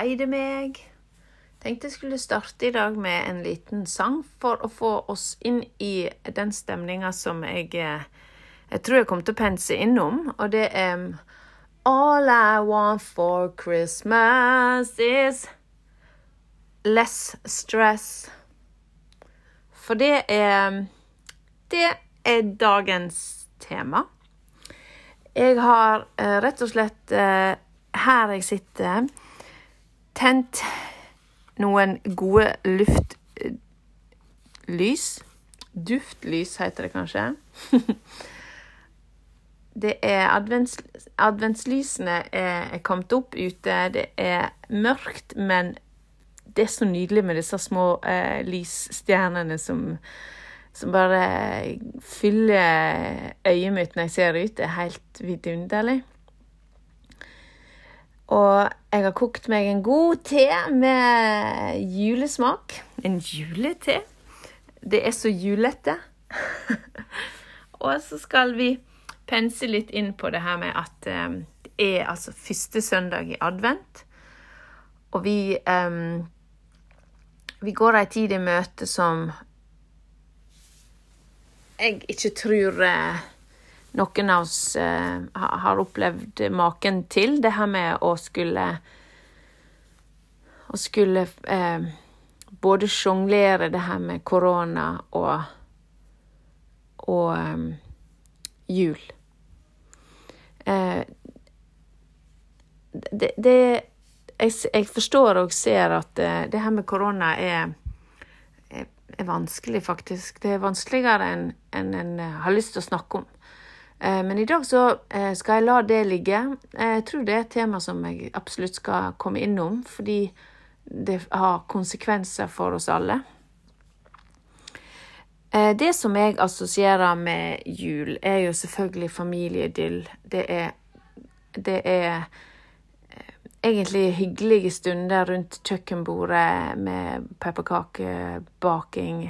Hei, det meg. Tenkte jeg skulle starte i dag med en liten sang for å få oss inn i den stemninga som jeg, eh, jeg tror jeg kom til å pense innom, og det er um, All I want for Christmas is less stress. For det er Det er dagens tema. Jeg har eh, rett og slett eh, her jeg sitter, tent noen gode luftlys. Duftlys heter det kanskje. det er advents, Adventslysene er, kommet opp ute. Det er mørkt, men det er så nydelig med disse små eh, lysstjernene som som bare fyller øyet mitt når jeg ser ut. Det er helt vidunderlig. Og jeg har kokt meg en god te med julesmak. En julete? Det er så julete. og så skal vi pense litt inn på det her med at um, det er altså første søndag i advent. Og vi um, Vi går ei tid i møte som jeg ikke tror eh, noen av oss eh, har opplevd maken til. Det her med å skulle Å skulle eh, både sjonglere det her med korona og og um, jul. Eh, det, det jeg, jeg, forstår og ser at det her med korona er er vanskelig, faktisk. Det er vanskeligere enn en en har lyst til å snakke om. Eh, men i dag så eh, skal jeg la det ligge. Jeg tror det er et tema som jeg absolutt skal komme innom, fordi det har konsekvenser for oss alle. Det som jeg assosierer med jul, er jo selvfølgelig familieidyll. Det er, det er egentlig hyggelige stunder rundt kjøkkenbordet med pepperkakebaking.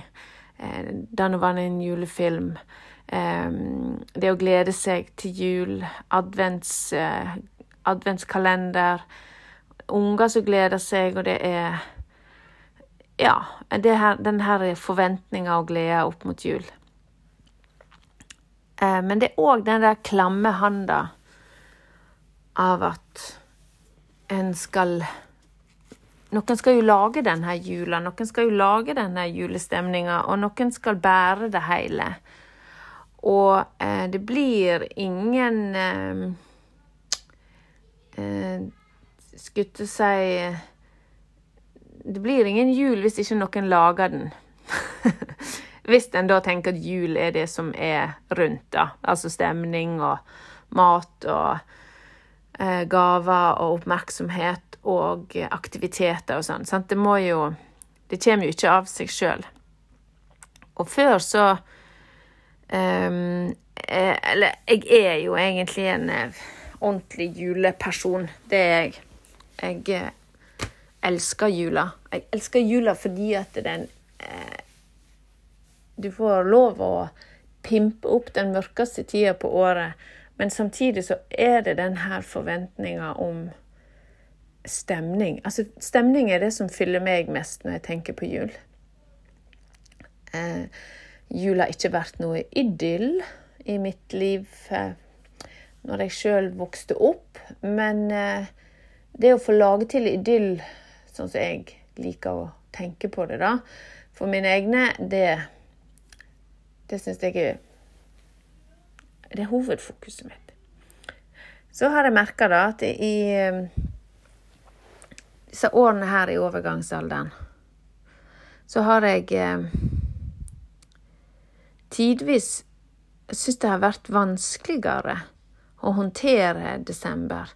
Eh, Denne var en julefilm. Eh, det å glede seg til jul. Advents, eh, adventskalender. Unger som gleder seg, og det er Ja, her, den her forventninga og gleda opp mot jul. Men det er òg den der klamme handa av at en skal Noen skal jo lage denne jula, noen skal jo lage denne julestemninga, og noen skal bære det hele. Og eh, det blir ingen eh, eh, Skulle si Det blir ingen jul hvis ikke noen lager den. hvis en da tenker at jul er det som er rundt, da. Altså stemning og mat og Eh, gaver og oppmerksomhet og aktiviteter og sånn. Det må jo Det kommer jo ikke av seg sjøl. Og før så um, Eller jeg er jo egentlig en eh, ordentlig juleperson. Det er jeg. Jeg eh, elsker jula. Jeg elsker jula fordi at den uh, Du får lov å pimpe opp den mørkeste tida på året men samtidig så er det den her forventninga om stemning. Altså, stemning er det som fyller meg mest når jeg tenker på jul. Eh, jul har ikke vært noe idyll i mitt liv eh, når jeg sjøl vokste opp, men eh, det å få lage til idyll, sånn som jeg liker å tenke på det, da, for mine egne, det, det syns jeg er det er hovedfokuset mitt. Så har jeg merka at i um, disse årene her i overgangsalderen, så har jeg tidvis syns det har vært vanskeligere å håndtere desember.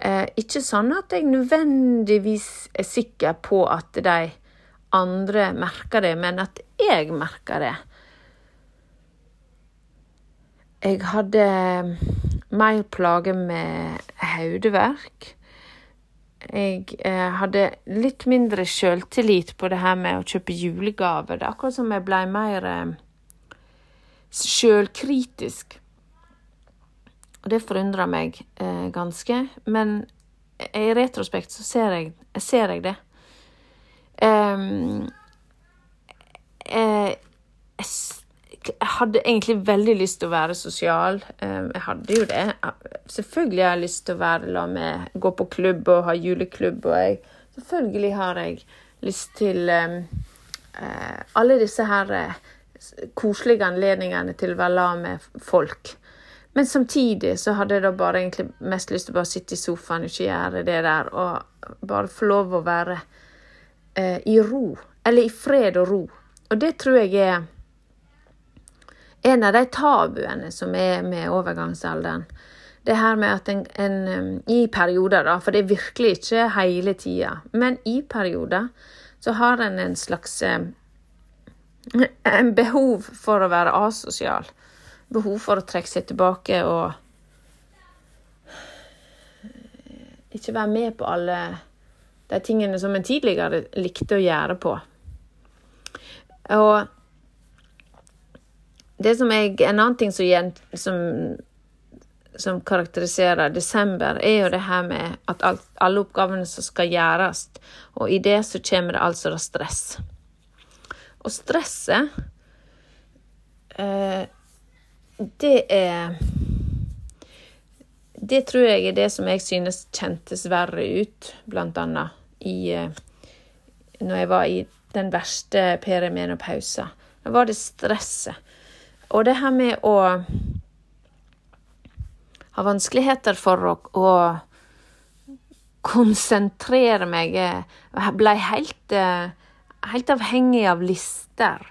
Eh, ikke sånn at jeg nødvendigvis er sikker på at de andre merker det, men at jeg merker det. Jeg hadde mer plager med hodeverk. Jeg eh, hadde litt mindre sjøltillit på det her med å kjøpe julegaver. Det er akkurat som jeg ble mer eh, sjølkritisk. Og det forundrer meg eh, ganske. Men i retrospekt så ser jeg, jeg, ser jeg det. Um, jeg, jeg, hadde egentlig veldig lyst til å være sosial. Um, jeg hadde jo det. Selvfølgelig har jeg lyst til å være la meg gå på klubb og ha juleklubb, og jeg, selvfølgelig har jeg lyst til um, uh, alle disse her uh, koselige anledningene til å være la med folk. Men samtidig så hadde jeg da bare egentlig mest lyst til å bare sitte i sofaen og ikke gjøre det der, og bare få lov å være eh, i ro. Eller i fred og ro. Og det tror jeg er en av de tabuene som er med overgangsalderen. Det her med at en, en I perioder, da, for det er virkelig ikke hele tida, men i perioder så har en en slags eh, en behov for å være asosial behov for å trekke seg tilbake og ikke være med på alle de tingene som en tidligere likte å gjøre på. Og det som jeg, En annen ting som, som, som karakteriserer desember, er jo det her med at alt, alle oppgavene som skal gjøres, og i det så kommer det altså stress. Og stresset eh, det er Det tror jeg er det som jeg synes kjentes verre ut, blant annet i eh, Når jeg var i den verste perimenopausa. Da var det stresset. Og det her med å ha vanskeligheter for å, å konsentrere meg Jeg eh, ble helt, eh, helt avhengig av lister.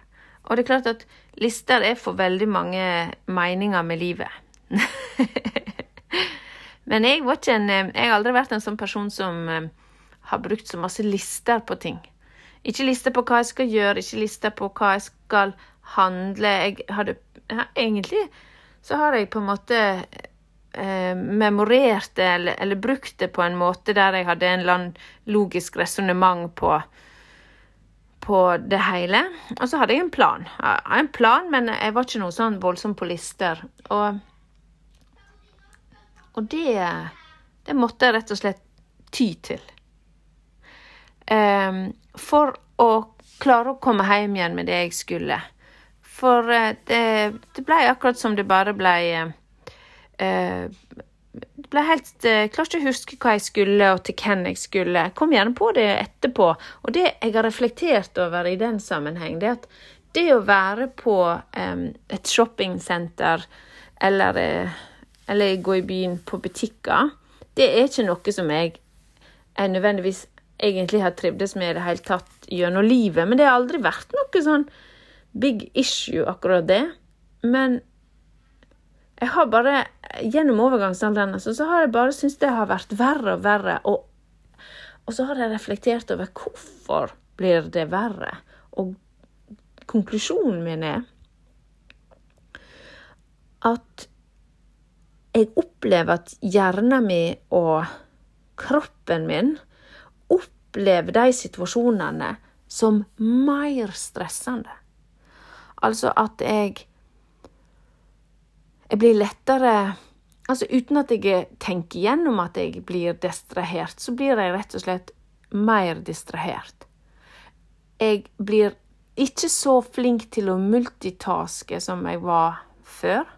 Og det er klart at lister er for veldig mange meninger med livet. Men jeg, en, jeg, har aldri vært en sånn person som eh, har brukt så masse lister på ting. Ikke lister på hva jeg skal gjøre, ikke lister på hva jeg skal handle. Jeg hadde, egentlig så har jeg på en måte eh, memorert det eller, eller, brukt det på en måte der jeg hadde en eller annen logisk resonnement på på det hele. Og så hadde jeg en plan. Jeg en plan, men jeg var ikke noe sånn voldsom på lister. Og, og det, det måtte jeg rett og slett ty til. Um, for å klare å komme hjem igjen med det jeg skulle. For uh, det, det ble akkurat som det bare ble uh, ble helt, jeg eh, klarte ikke å huske hva jeg skulle, og til hvem jeg skulle. Kom gjerne på det etterpå. Og det jeg har reflektert over i den sammenheng, det er at det å være på um, et shoppingsenter eller, eh, eller gå i byen på butikker, det er ikke noe som jeg, jeg nødvendigvis egentlig har trivdes med i det hele tatt gjennom livet. Men det har aldri vært noe sånn big issue, akkurat det. Men jeg har bare Gjennom overgangsalderen altså, så har jeg bare syntes det har vært verre og verre. Og, og så har jeg reflektert over hvorfor blir det verre. Og konklusjonen min er at jeg opplever at hjernen min og kroppen min opplever de situasjonene som mer stressende. Altså at jeg jeg blir lettere Altså uten at jeg tenker gjennom at jeg blir distrahert, så blir jeg rett og slett mer distrahert. Jeg blir ikke så flink til å multitaske som jeg var før.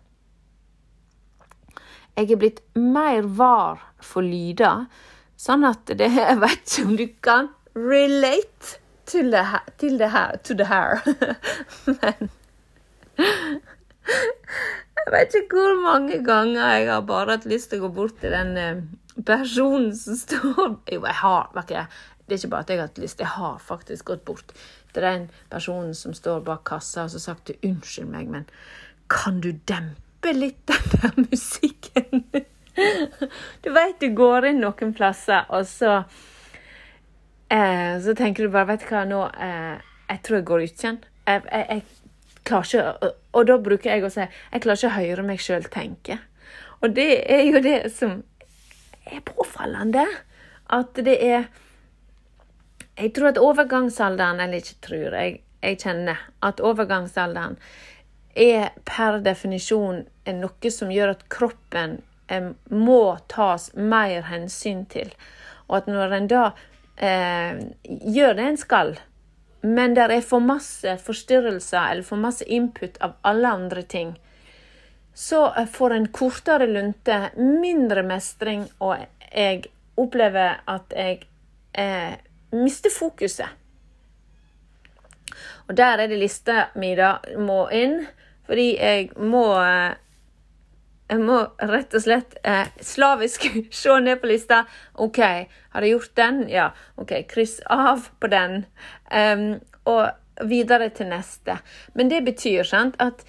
Jeg er blitt mer var for lyder, sånn at det Jeg vet ikke om du kan relate til det her, til det her, to the hair. Men jeg vet ikke hvor mange ganger jeg har bare hatt lyst til å gå bort til den eh, personen som står Jo, jeg har ikke, Det er ikke bare at jeg har hatt lyst, jeg har faktisk gått bort til den personen som står bak kassa og så sagt du, 'Unnskyld meg, men kan du dempe litt den der musikken?' Du veit du går inn noen plasser, og så eh, Så tenker du bare 'Vet du hva, nå eh, Jeg tror jeg går ut igjen'. Jeg, jeg, jeg klarer ikke Og da bruker jeg å si jeg klarer ikke å høre meg sjøl tenke. Og det er jo det som er påfallende. At det er Jeg tror at overgangsalderen Eller ikke tror, jeg, jeg kjenner at overgangsalderen er per definisjon noe som gjør at kroppen eh, må tas mer hensyn til. Og at når en da eh, gjør det en skal, men det er for masse forstyrrelser eller for masse input av alle andre ting, så får en kortere lunte, mindre mestring, og jeg opplever at jeg eh, mister fokuset. Og der er det lista mi da må inn, fordi jeg må eh, jeg må rett og slett eh, slavisk se ned på lista. OK, har jeg gjort den? Ja. OK, kryss av på den. Um, og videre til neste. Men det betyr sant, at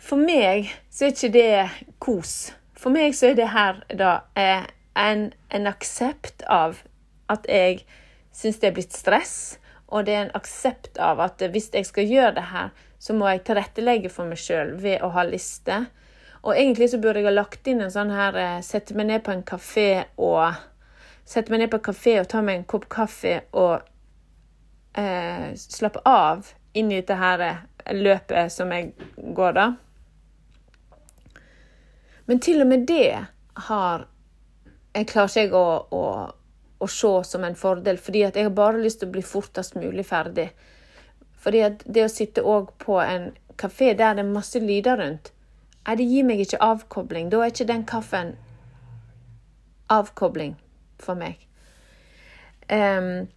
for meg så er ikke det kos. For meg så er det her da eh, en, en aksept av at jeg syns det er blitt stress. Og det er en aksept av at hvis jeg skal gjøre det her, så må jeg tilrettelegge for meg sjøl ved å ha liste. Og egentlig så burde jeg ha lagt inn en sånn her eh, Sette meg ned på en kafé og Sette meg ned på en kafé og ta meg en kopp kaffe og eh, slappe av inn i dette her eh, løpet som jeg går, da. Men til og med det har jeg klarer ikke å, å, å se som en fordel, fordi at jeg har bare lyst til å bli fortest mulig ferdig. Fordi at det å sitte òg på en kafé der det er masse lyder rundt, det gir meg ikke avkobling. Da er ikke den kaffen avkobling for meg. Um,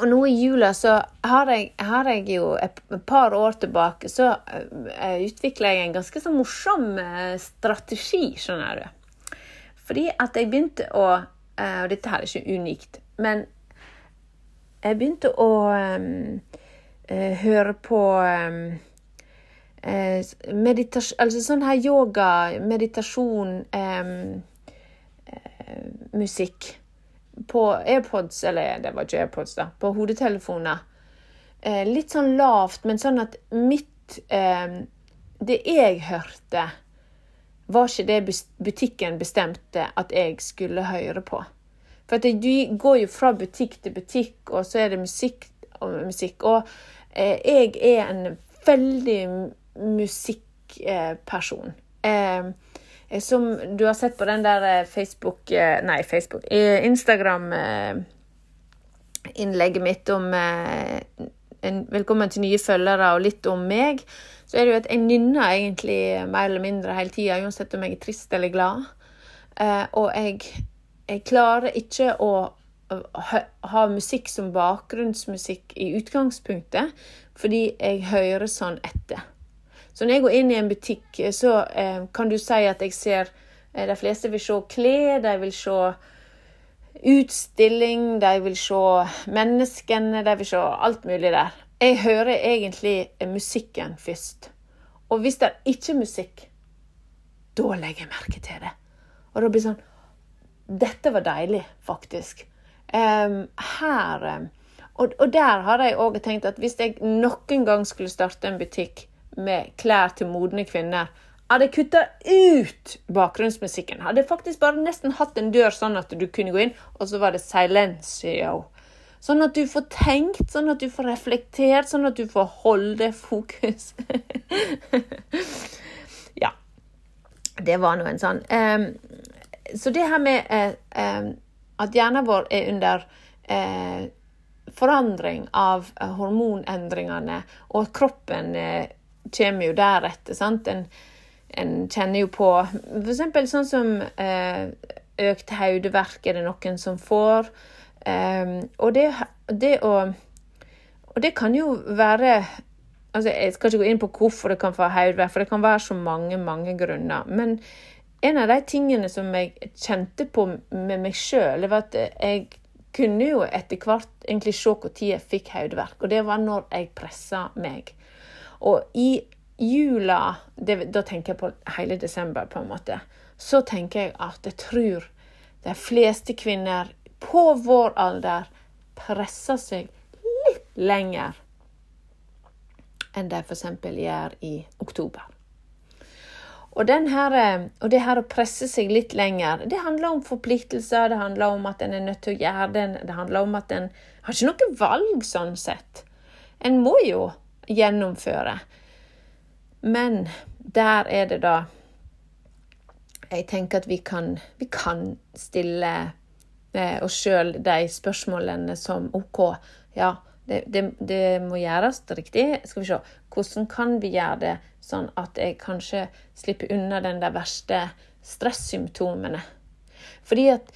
og nå i jula så har jeg, har jeg, jo et, par år tilbake så uh, utvikla jeg en ganske så morsom uh, strategi, skjønner du. Fordi at jeg begynte å uh, Og dette her er ikke unikt, men jeg begynte å um, høre på um, eh, Altså sånn her yoga, meditasjon, um, eh, musikk på AirPods, eller det var ikke AirPods, da, på hodetelefoner. Eh, litt sånn lavt, men sånn at mitt eh, Det jeg hørte, var ikke det butikken bestemte at jeg skulle høre på. For at du går jo fra butikk til butikk, og så er det musikk og musikk. Og eh, jeg er en veldig musikkperson. Eh, som du har sett på den der eh, Facebook eh, Nei, Facebook Instagram-innlegget mitt om en, Velkommen til nye følgere og litt om meg. Så er det jo at jeg nynner egentlig mer eller mindre hele tida, uansett om jeg er trist eller glad. Og jeg, jeg klarer ikke å ha musikk som bakgrunnsmusikk i utgangspunktet, fordi jeg hører sånn etter. Så når jeg går inn i en butikk, så eh, kan du si at jeg ser eh, De fleste vil se klær, de vil se utstilling, de vil se menneskene, de vil se alt mulig der. Jeg hører egentlig musikken først. Og hvis det ikke er musikk, da legger jeg merke til det. Og da blir det sånn Dette var deilig, faktisk. Um, her um, og, og, der har jeg òg tenkt at hvis jeg noen gang skulle starte en butikk, med klær til modne kvinner, hadde kutta ut bakgrunnsmusikken. Hadde faktisk bare nesten hatt en dør sånn at du kunne gå inn, og så var det silencio. Sånn at du får tenkt, sånn at du får reflektert, sånn at du får holde fokus. ja. Det var nå en sånn um, Så det her med uh, um, at hjernen vår er under uh, forandring av uh, hormonendringene, og at kroppen kommer jo deretter. sant? En, en kjenner jo på f.eks. sånn som eh, økt hodeverk er det noen som får. Um, og det, det å Og det kan jo være altså Jeg skal ikke gå inn på hvorfor det kan få hodeverk, for det kan være så mange, mange grunner. Men en av de tingene som jeg kjente på med meg sjøl, var at jeg kunne jo etter hvert egentlig se når jeg fikk hodeverk. Og det var når jeg pressa meg. Og i jula, det, da tenker jeg på hele desember, på en måte, så tenker jeg at jeg tror de fleste kvinner på vår alder presser seg litt lenger enn de f.eks. gjør i oktober. Og, her, og, det her å presse seg litt lenger, det handler om forpliktelser, det handler om at en er nødt til å gjøre det, det handler om at en har ikke noe valg sånn sett. En må jo gjennomføre. Men der er det da jeg tenker at vi kan, vi kan stille eh, oss sjøl de spørsmålene som OK, ja, det, det, det, må gjøres riktig. Skal vi se, hvordan kan vi gjøre det sånn at jeg kanskje slipper unna den der verste stressymptomene? Fordi at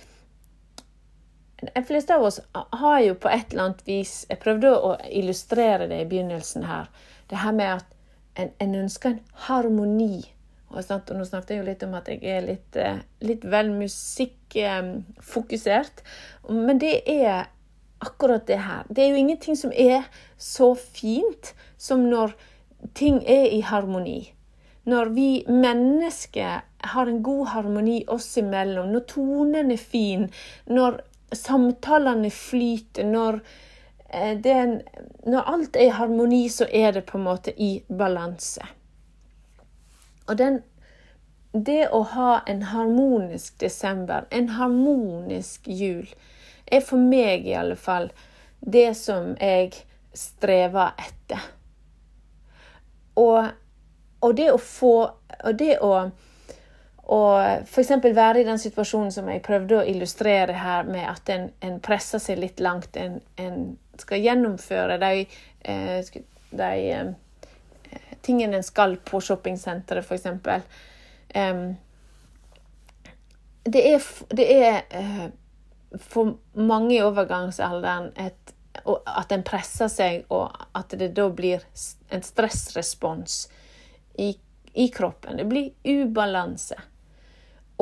de fleste av oss har jo på et eller annet vis Jeg prøvde å illustrere det i begynnelsen her. Det her med at en, en ønsker en harmoni. Og, og, nå snakket jeg jo litt om at jeg er litt, eh, litt vel musikkfokusert. Men det er akkurat det her. Det er jo ingenting som er så fint som når ting er i harmoni. Når vi mennesker har en god harmoni oss imellom, når tonen er fin, når samtalene flyter, når, eh, en, når alt er i harmoni, så er det på en måte i balanse. Og den, det å ha en harmonisk desember, en harmonisk jul, er for meg i alle fall det som jeg strever etter. Og, og det å få Og det å og f.eks. være i den situasjonen som jeg prøvde å illustrere her, med at en, en presser seg litt langt. En, en skal gjennomføre de, eh, de eh, tingene en skal på shoppingsenteret, f.eks. Um, det er, det er uh, for mange i overgangsalderen et, at en presser seg, og at det da blir en stressrespons i, i kroppen. Det blir ubalanse.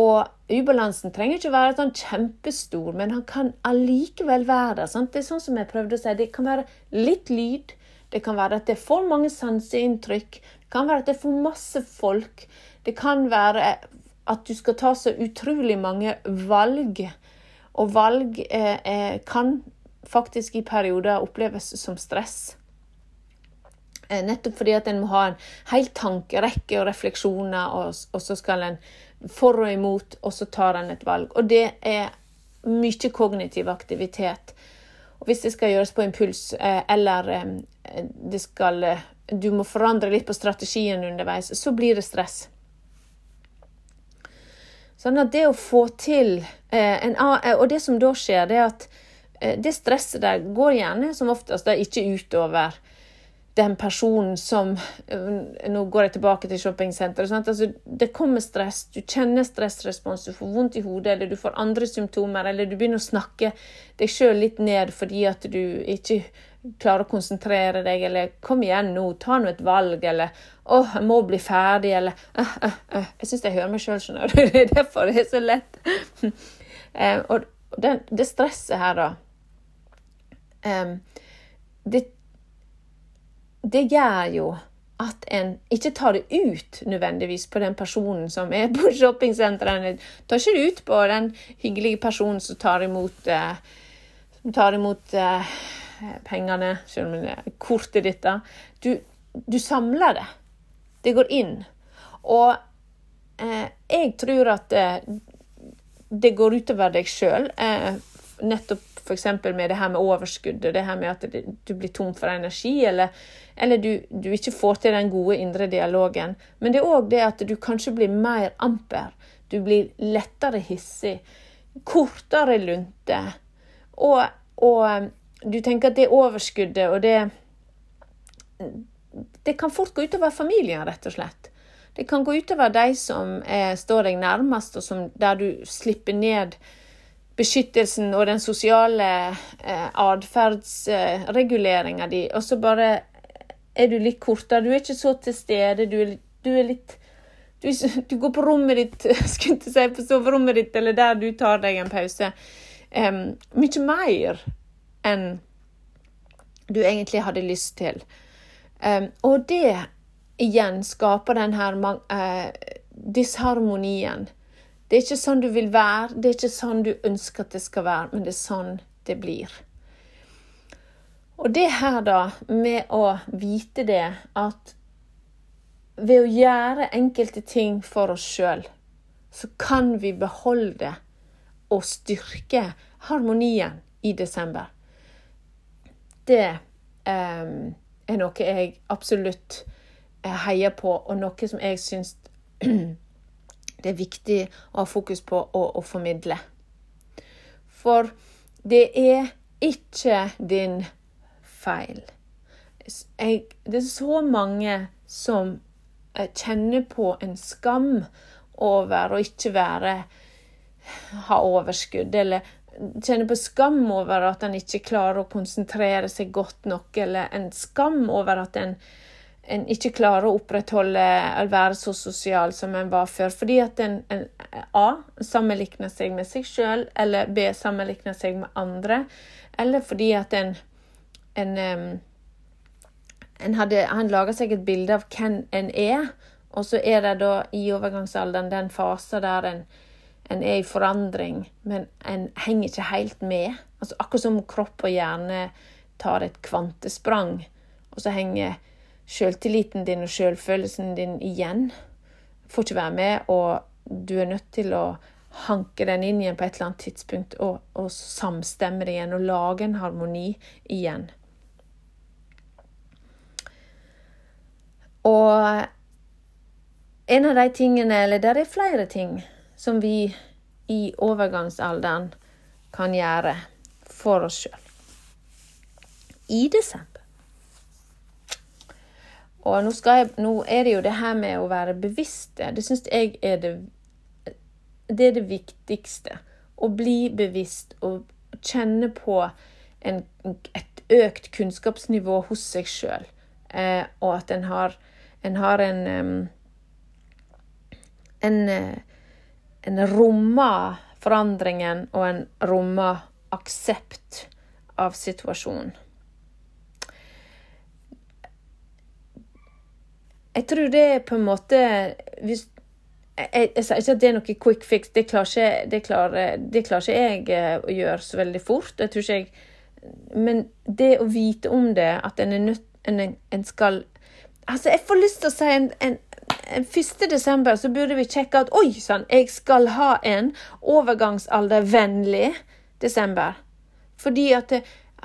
Og ubalansen trenger ikke være sånn kjempestor, men han kan allikevel være der. Sant? Det er sånn som jeg prøvde å si, det kan være litt lyd. Det kan være at det er for mange sanseinntrykk. Det kan være at det er for masse folk. Det kan være at du skal ta så utrolig mange valg. Og valg eh, eh, kan faktisk i perioder oppleves som stress. Eh, nettopp fordi at en må ha en hel tankerekke og refleksjoner, og, og så skal en for og imot, og så tar en et valg. Og det er mye kognitiv aktivitet. Og hvis det skal gjøres på impuls, eh, eller eh, skal eh, Du må forandre litt på strategien underveis, så blir det stress. Sånn at det å få til en Og det som da skjer, det er at det stresset der går gjerne som oftest da ikke utover den personen som øh, Nå går jeg tilbake til shoppingsenteret. Altså, det kommer stress, du kjenner stressrespons, du får vondt i hodet, eller du får andre symptomer, eller du begynner å snakke deg sjøl litt ned fordi at du ikke klarer å konsentrere deg, eller 'kom igjen nå, ta nå et valg', eller 'å, jeg må bli ferdig', eller uh, uh, uh. Jeg syns jeg hører meg sjøl, skjønner du. Det er derfor det er så lett. eh, og det, det, stresset her, da um, det det gjør jo at en ikke tar det ut nødvendigvis på den personen som er på shoppingsenteret. En tar ikke det ut på den hyggelige personen som tar imot, eh, som tar imot eh, pengene, selv om det er kortet ditt. Du, du, samler det. Det går inn. Og eh, jeg tror at eh, det går utover deg sjøl. Nettopp f.eks. med det her med overskuddet, det her med at du blir tom for energi, eller, eller du, du, ikke får til den gode indre dialogen. Men det er òg det at du kanskje blir mer amper. Du blir lettere hissig. Kortere lunte. Og, og du tenker at det overskuddet og det Det kan fort gå utover familien, rett og slett. Det kan gå utover de som er, står deg nærmest, og som, der du slipper ned beskyttelsen og den sosiale eh, atferdsreguleringa di, og så bare er du litt kortere. Du er ikke så til stede. Du er, du er litt du, du, går på rommet ditt, skulle jeg si på soverommet ditt, eller der du tar deg en pause. Um, mye mer enn du egentlig hadde lyst til. Um, og det igjen skaper den her uh, disharmonien. Det er ikke sånn du vil være, det er ikke sånn du ønsker at det skal være, men det er sånn det blir. Og det her, da, med å vite det at ved å gjøre enkelte ting for oss sjøl, så kan vi beholde og styrke harmonien i desember. Det eh, er noe jeg absolutt heier på, og noe som jeg syns det er viktig å ha fokus på å, å formidle. For det er ikke din feil. Jeg, det er så mange som eh, kjenner på en skam over å ikke være ha overskudd, eller kjenner på skam over at en ikke klarer å konsentrere seg godt nok, eller en skam over at en, en ikke klarer å opprettholde eller være så sosial som en var før. Fordi at en, en A sammenligner seg med seg sjøl, eller B sammenligner seg med andre, eller fordi at en, en, en hadde, Han lager seg et bilde av hvem en er, og så er det da i overgangsalderen den fasen der en en er i forandring, men en henger ikke helt med. Altså Akkurat som kropp og hjerne tar et kvantesprang, og så henger sjøltilliten din og sjølfølelsen din igjen. Får ikke være med, og du er nødt til å hanke den inn igjen på et eller annet tidspunkt og, og samstemme det igjen og lage en harmoni igjen. Og en av de tingene, eller det er flere ting, som vi i overgangsalderen kan gjøre for oss sjøl. I desember. Og nå, jeg, nå, er det jo det her med å være bevisste. Det syns jeg er det, det, er det viktigste. Å bli bevisst og kjenne på en, et økt kunnskapsnivå hos seg sjøl. Eh, og at en har en, har en, en en rommer forandringen, og en rommer aksept av situasjonen. Jeg tror det er på en måte hvis, jeg, sier ikke at det er noe quick fix, det klarer ikke, det klarer, det klarer ikke jeg eh, å gjøre så veldig fort. Jeg men det å vite om det, at en er nødt en, en skal Altså, jeg får lyst til å si en, en 1. desember så burde vi sjekke at oi sann, jeg skal ha en overgangsaldervennlig desember. Fordi at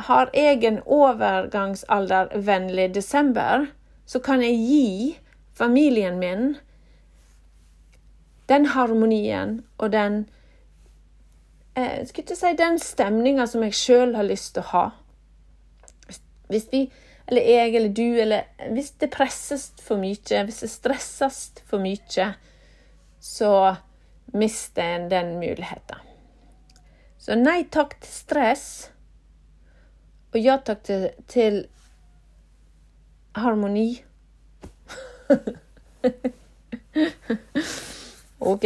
har jeg en overgangsaldervennlig desember, så kan jeg gi familien min den harmonien og den eh, Skulle ikke si den stemninga som jeg sjøl har lyst til å ha. Hvis vi eller jeg eller du, eller hvis det presses for mye, hvis det stresses for mye, så mister en den muligheten. Så nei takk til stress, og ja takk til, til harmoni. OK.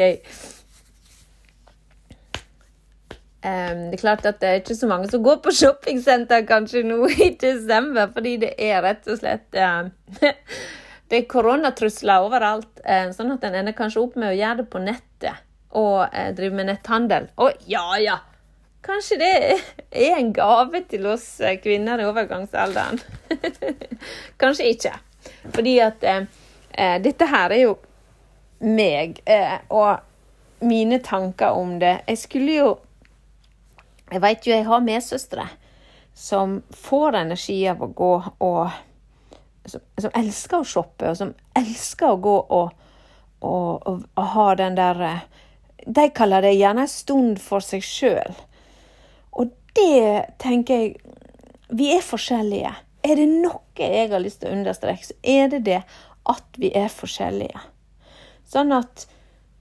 Um, det er klart at det er ikke så mange som går på shoppingsenter kanskje nå i desember, fordi det er rett og slett um, Det er koronatrusler overalt, um, sånn at en ender kanskje opp med å gjøre det på nettet og uh, drive med netthandel. Og ja, ja! Kanskje det er en gave til oss kvinner i overgangsalderen. kanskje ikke. Fordi at dette her er jo meg og mine tanker om det. Jeg skulle jo jeg veit jo jeg har medsøstre som får energi av å gå og som, som, elsker å shoppe, og som elsker å gå og, og, og, og ha den der De kaller det gjerne en stund for seg sjøl. Og det tenker jeg Vi er forskjellige. Er det noe jeg har lyst til å understreke, så er det det at vi er forskjellige. Sånn at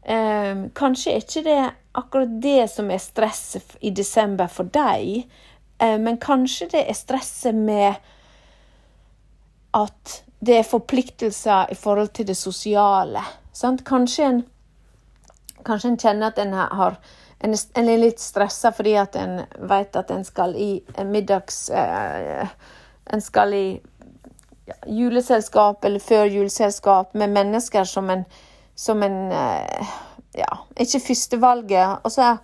eh, kanskje ikke det akkurat det som er stresset i desember for deg, eh, men kanskje det er stresset med at det er forpliktelser i forhold til det sosiale. Sant? Kanskje en, kanskje en kjenner at en har en er litt stressa fordi at en vet at en skal i middags eh, En skal i ja, juleselskap eller før juleselskap med mennesker som en, som en eh, ja, ikke førstevalget. Og så,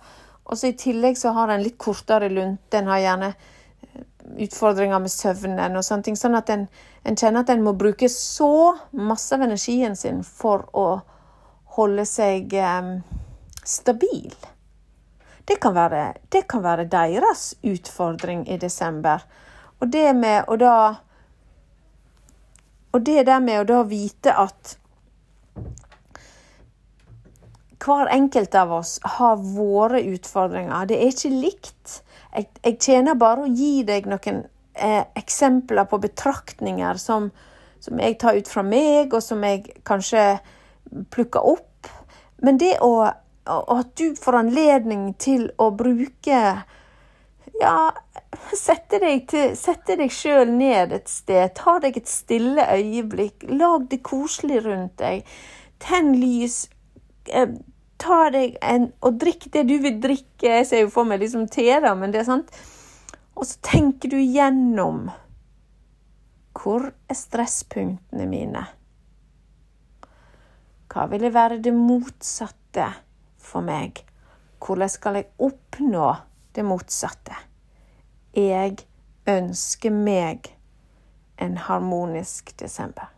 og så i tillegg så har en litt kortere lunte. En har gjerne eh, utfordringer med søvnen og sånne ting. Sånn at en, en kjenner at en må bruke så masse av energien sin for å holde seg um, stabil. Det kan, være, det kan være deres utfordring i desember. Og det med å da Og det der med å da vite at hver enkelt av oss har våre utfordringer. Det er ikke likt. Jeg, jeg tjener bare å gi deg noen eh, eksempler på betraktninger som, som, jeg tar ut fra meg, og som jeg kanskje plukker opp. Men det å, at du får anledning til å bruke ja, sette deg, til, sjøl ned et sted. Ta deg et stille øyeblikk. Lag det koselig rundt deg. Tenn lys. Ta deg en Og drikk det du vil drikke. Jeg ser jo for meg liksom te, da, men det er sant. Og så tenker du gjennom Hvor er stresspunktene mine? Hva ville være det motsatte for meg? Hvordan skal jeg oppnå det motsatte? Jeg ønsker meg en harmonisk desember.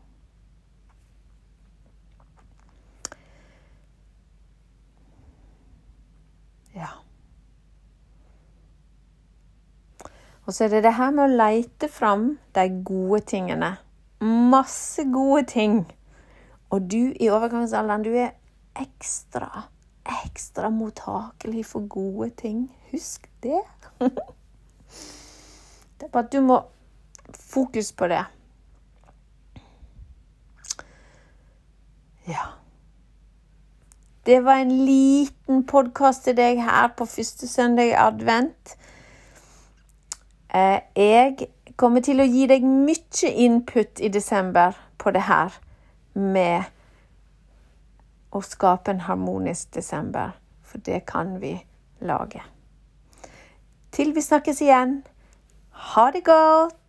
Ja. Og så er det det her med å leite fram de gode tingene. Masse gode ting. Og du i overgangsalderen, du er ekstra, ekstra mottakelig for gode ting. Husk det. Det er bare at du må fokus på det. Ja. Det var en liten podkast til deg her på første søndag i advent. Eh, jeg kommer til å gi deg mye input i desember på det her med å skape en harmonisk desember, for det kan vi lage. Til vi snakkes igjen. Ha det godt!